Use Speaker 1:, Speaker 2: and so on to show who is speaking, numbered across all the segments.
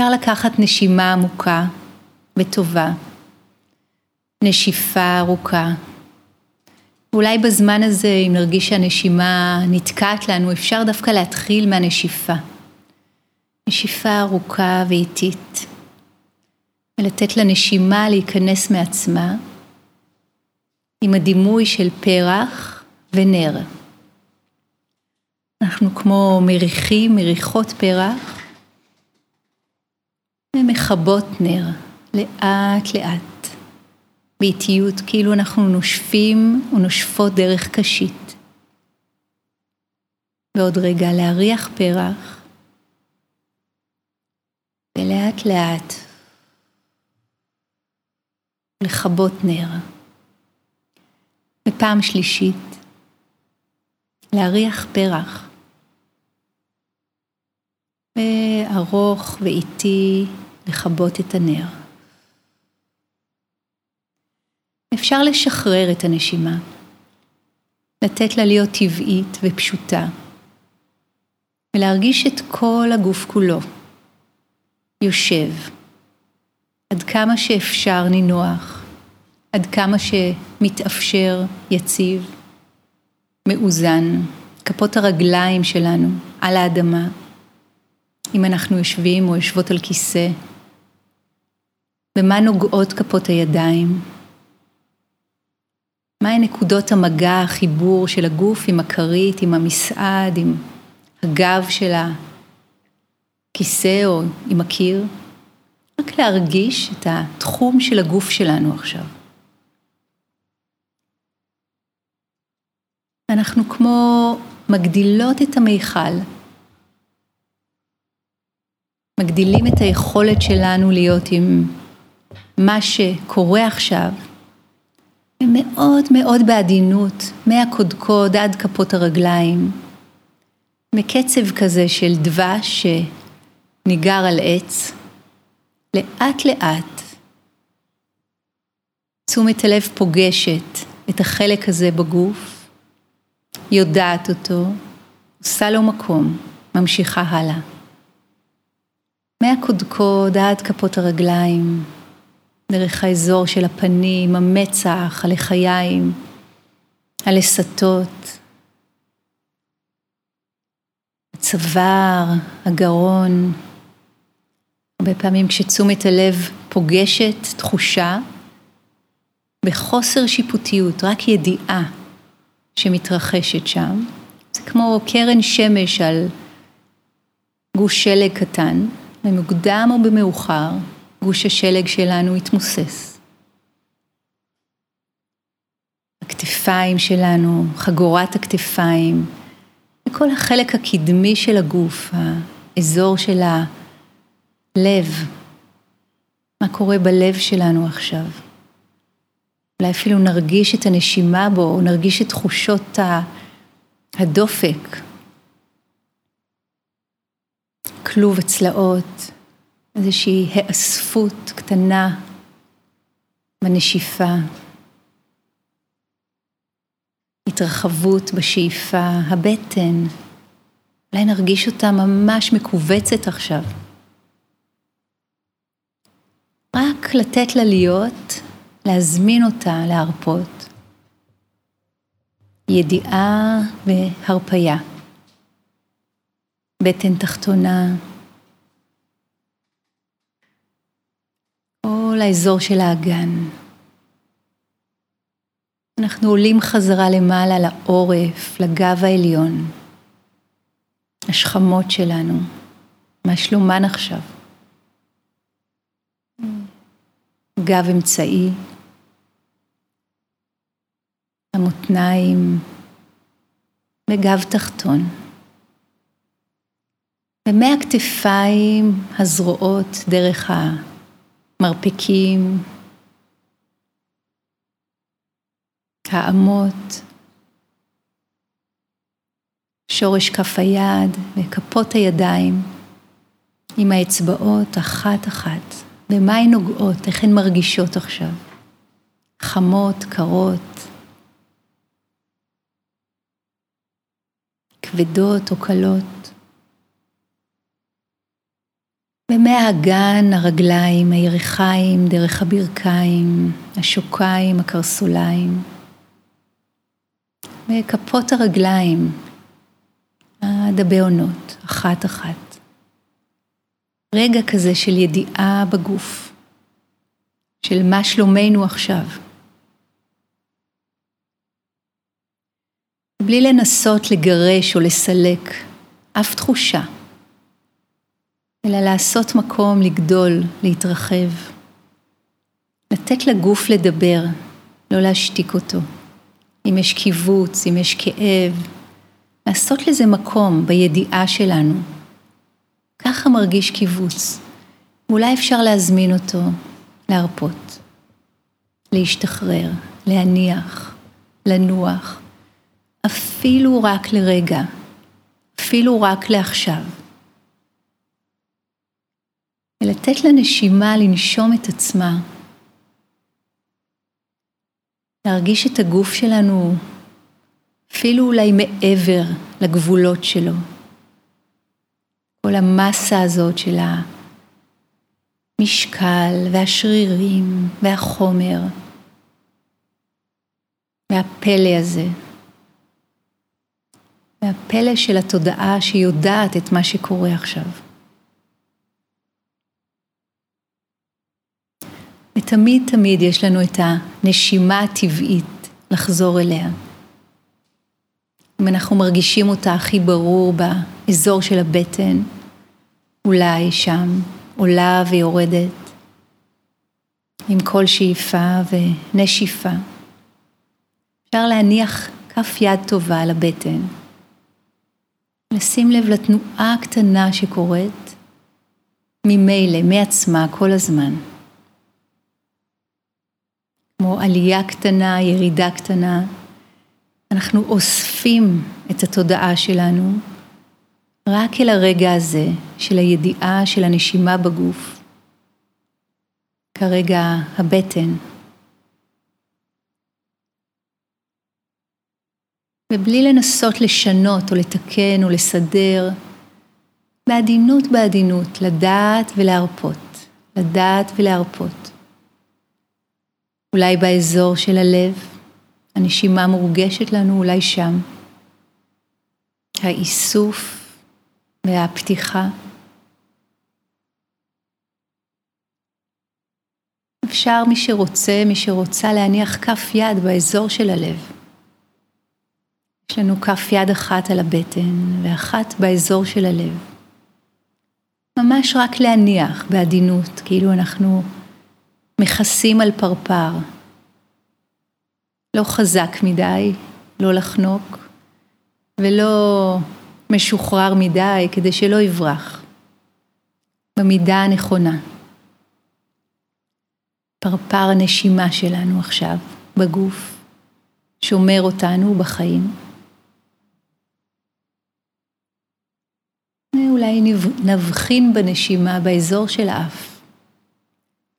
Speaker 1: אפשר לקחת נשימה עמוקה וטובה, נשיפה ארוכה. אולי בזמן הזה, אם נרגיש שהנשימה נתקעת לנו, אפשר דווקא להתחיל מהנשיפה. נשיפה ארוכה ואיטית, ולתת לנשימה להיכנס מעצמה עם הדימוי של פרח ונר. אנחנו כמו מריחים, מריחות פרח, ומכבות נר, לאט לאט, באיטיות, כאילו אנחנו נושפים ונושפות דרך קשית. ועוד רגע להריח פרח, ולאט לאט לכבות נר. ופעם שלישית, להריח פרח. וארוך ואיטי לכבות את הנר. אפשר לשחרר את הנשימה, לתת לה להיות טבעית ופשוטה, ולהרגיש את כל הגוף כולו יושב, עד כמה שאפשר נינוח, עד כמה שמתאפשר יציב, מאוזן, כפות הרגליים שלנו על האדמה. אם אנחנו יושבים או יושבות על כיסא, במה נוגעות כפות הידיים, מהן נקודות המגע, החיבור של הגוף עם הכרית, עם המסעד, עם הגב של הכיסא או עם הקיר, רק להרגיש את התחום של הגוף שלנו עכשיו. אנחנו כמו מגדילות את המיכל מגדילים את היכולת שלנו להיות עם מה שקורה עכשיו, ומאוד מאוד בעדינות, מהקודקוד עד כפות הרגליים, מקצב כזה של דבש שניגר על עץ, לאט לאט תשומת הלב פוגשת את החלק הזה בגוף, יודעת אותו, עושה לו מקום, ממשיכה הלאה. מהקודקוד עד כפות הרגליים, דרך האזור של הפנים, המצח, הלחיים, הלסתות, הצוואר, הגרון. הרבה פעמים כשתשומת הלב פוגשת תחושה בחוסר שיפוטיות, רק ידיעה שמתרחשת שם, זה כמו קרן שמש על גוש שלג קטן, במוקדם או במאוחר, גוש השלג שלנו יתמוסס. הכתפיים שלנו, חגורת הכתפיים, וכל החלק הקדמי של הגוף, האזור של הלב. מה קורה בלב שלנו עכשיו? אולי אפילו נרגיש את הנשימה בו, נרגיש את תחושות הדופק, כלוב הצלעות, איזושהי האספות קטנה בנשיפה, התרחבות בשאיפה, הבטן, אולי נרגיש אותה ממש מכווצת עכשיו. רק לתת לה להיות, להזמין אותה להרפות. ידיעה והרפייה. בטן תחתונה, כל האזור של האגן. אנחנו עולים חזרה למעלה לעורף, לגב העליון, השכמות שלנו, מה שלומן עכשיו? גב אמצעי, המותניים וגב תחתון. ומהכתפיים הזרועות דרך המרפקים, האמות, שורש כף היד וכפות הידיים עם האצבעות אחת-אחת. במה הן נוגעות? איך הן מרגישות עכשיו? חמות, קרות, כבדות או קלות. ומהאגן, הרגליים, הירכיים, דרך הברכיים, השוקיים, הקרסוליים, וכפות הרגליים, הדבי עונות, אחת-אחת. רגע כזה של ידיעה בגוף, של מה שלומנו עכשיו. בלי לנסות לגרש או לסלק אף תחושה, אלא לעשות מקום לגדול, להתרחב. לתת לגוף לדבר, לא להשתיק אותו. אם יש קיבוץ, אם יש כאב, לעשות לזה מקום בידיעה שלנו. ככה מרגיש קיבוץ. אולי אפשר להזמין אותו, להרפות, להשתחרר, להניח, לנוח, אפילו רק לרגע, אפילו רק לעכשיו. ולתת לנשימה לנשום את עצמה, להרגיש את הגוף שלנו אפילו אולי מעבר לגבולות שלו. כל המסה הזאת של המשקל והשרירים והחומר והפלא הזה. והפלא של התודעה שיודעת את מה שקורה עכשיו. ותמיד תמיד יש לנו את הנשימה הטבעית לחזור אליה. אם אנחנו מרגישים אותה הכי ברור באזור של הבטן, אולי שם, עולה ויורדת, עם כל שאיפה ונשיפה. אפשר להניח כף יד טובה על הבטן, לשים לב לתנועה הקטנה שקורית ממילא, מעצמה, כל הזמן. עלייה קטנה, ירידה קטנה, אנחנו אוספים את התודעה שלנו רק אל הרגע הזה של הידיעה של הנשימה בגוף, כרגע הבטן. ובלי לנסות לשנות או לתקן או לסדר, בעדינות בעדינות, לדעת ולהרפות, לדעת ולהרפות. אולי באזור של הלב, הנשימה מורגשת לנו אולי שם. האיסוף והפתיחה. אפשר מי שרוצה, מי שרוצה להניח כף יד באזור של הלב. יש לנו כף יד אחת על הבטן ואחת באזור של הלב. ממש רק להניח בעדינות, כאילו אנחנו מכסים על פרפר. לא חזק מדי, לא לחנוק, ולא משוחרר מדי כדי שלא יברח. במידה הנכונה. פרפר הנשימה שלנו עכשיו בגוף, שומר אותנו בחיים. אולי נבחין בנשימה באזור של האף.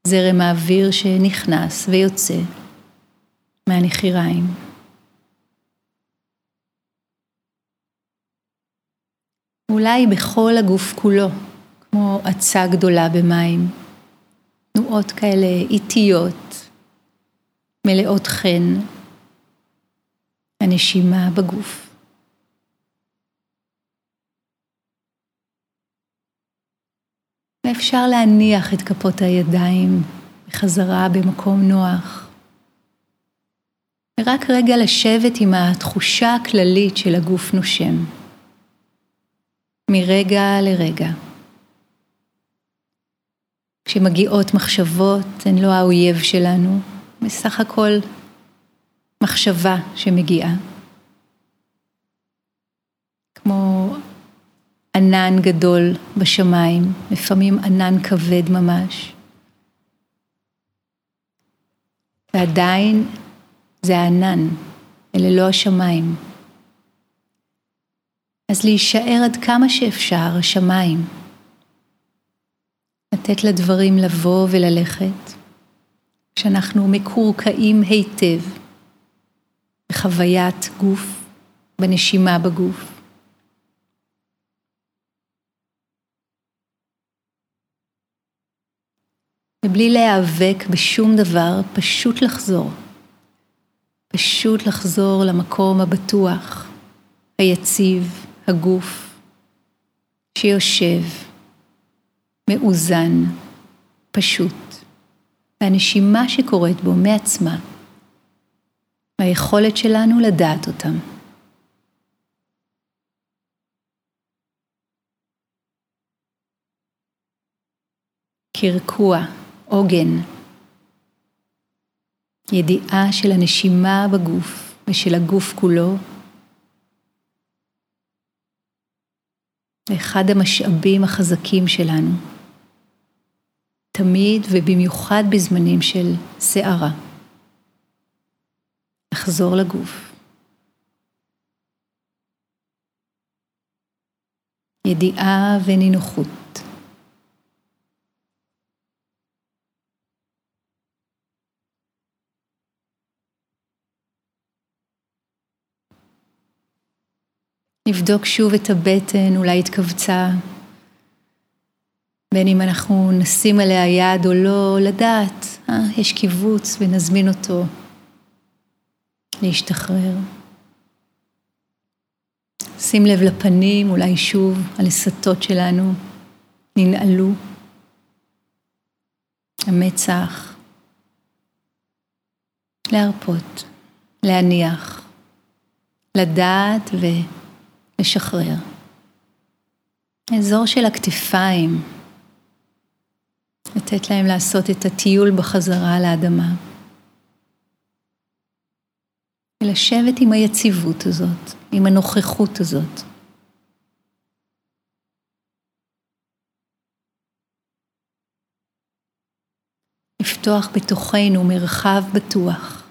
Speaker 1: זרם האוויר שנכנס ויוצא מהנחיריים. אולי בכל הגוף כולו, כמו עצה גדולה במים, תנועות כאלה איטיות, מלאות חן, הנשימה בגוף. ואפשר להניח את כפות הידיים בחזרה במקום נוח. ורק רגע לשבת עם התחושה הכללית של הגוף נושם. מרגע לרגע. כשמגיעות מחשבות, הן לא האויב שלנו, בסך הכל מחשבה שמגיעה. כמו ענן גדול בשמיים, לפעמים ענן כבד ממש. ועדיין זה הענן, אלה לא השמיים. אז להישאר עד כמה שאפשר השמיים. לתת לדברים לבוא וללכת, כשאנחנו מקורקעים היטב בחוויית גוף, בנשימה בגוף. ובלי להיאבק בשום דבר, פשוט לחזור. פשוט לחזור למקום הבטוח, היציב, הגוף, שיושב, מאוזן, פשוט, והנשימה שקורית בו מעצמה, והיכולת שלנו לדעת אותם. קרקוע, עוגן, ידיעה של הנשימה בגוף ושל הגוף כולו, אחד המשאבים החזקים שלנו, תמיד ובמיוחד בזמנים של סערה. לחזור לגוף. ידיעה ונינוחות. נבדוק שוב את הבטן, אולי התכווצה. בין אם אנחנו נשים עליה יד או לא, לדעת, אה, יש קיבוץ ונזמין אותו להשתחרר. שים לב לפנים, אולי שוב הלסתות שלנו ננעלו. המצח. להרפות, להניח, לדעת ולשחרר. אזור של הכתפיים, לתת להם לעשות את הטיול בחזרה לאדמה. ולשבת עם היציבות הזאת, עם הנוכחות הזאת. לפתוח בתוכנו מרחב בטוח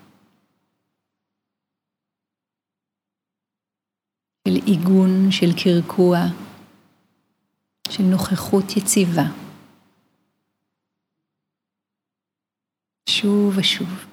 Speaker 1: של עיגון, של קרקוע, של נוכחות יציבה. שוב ושוב.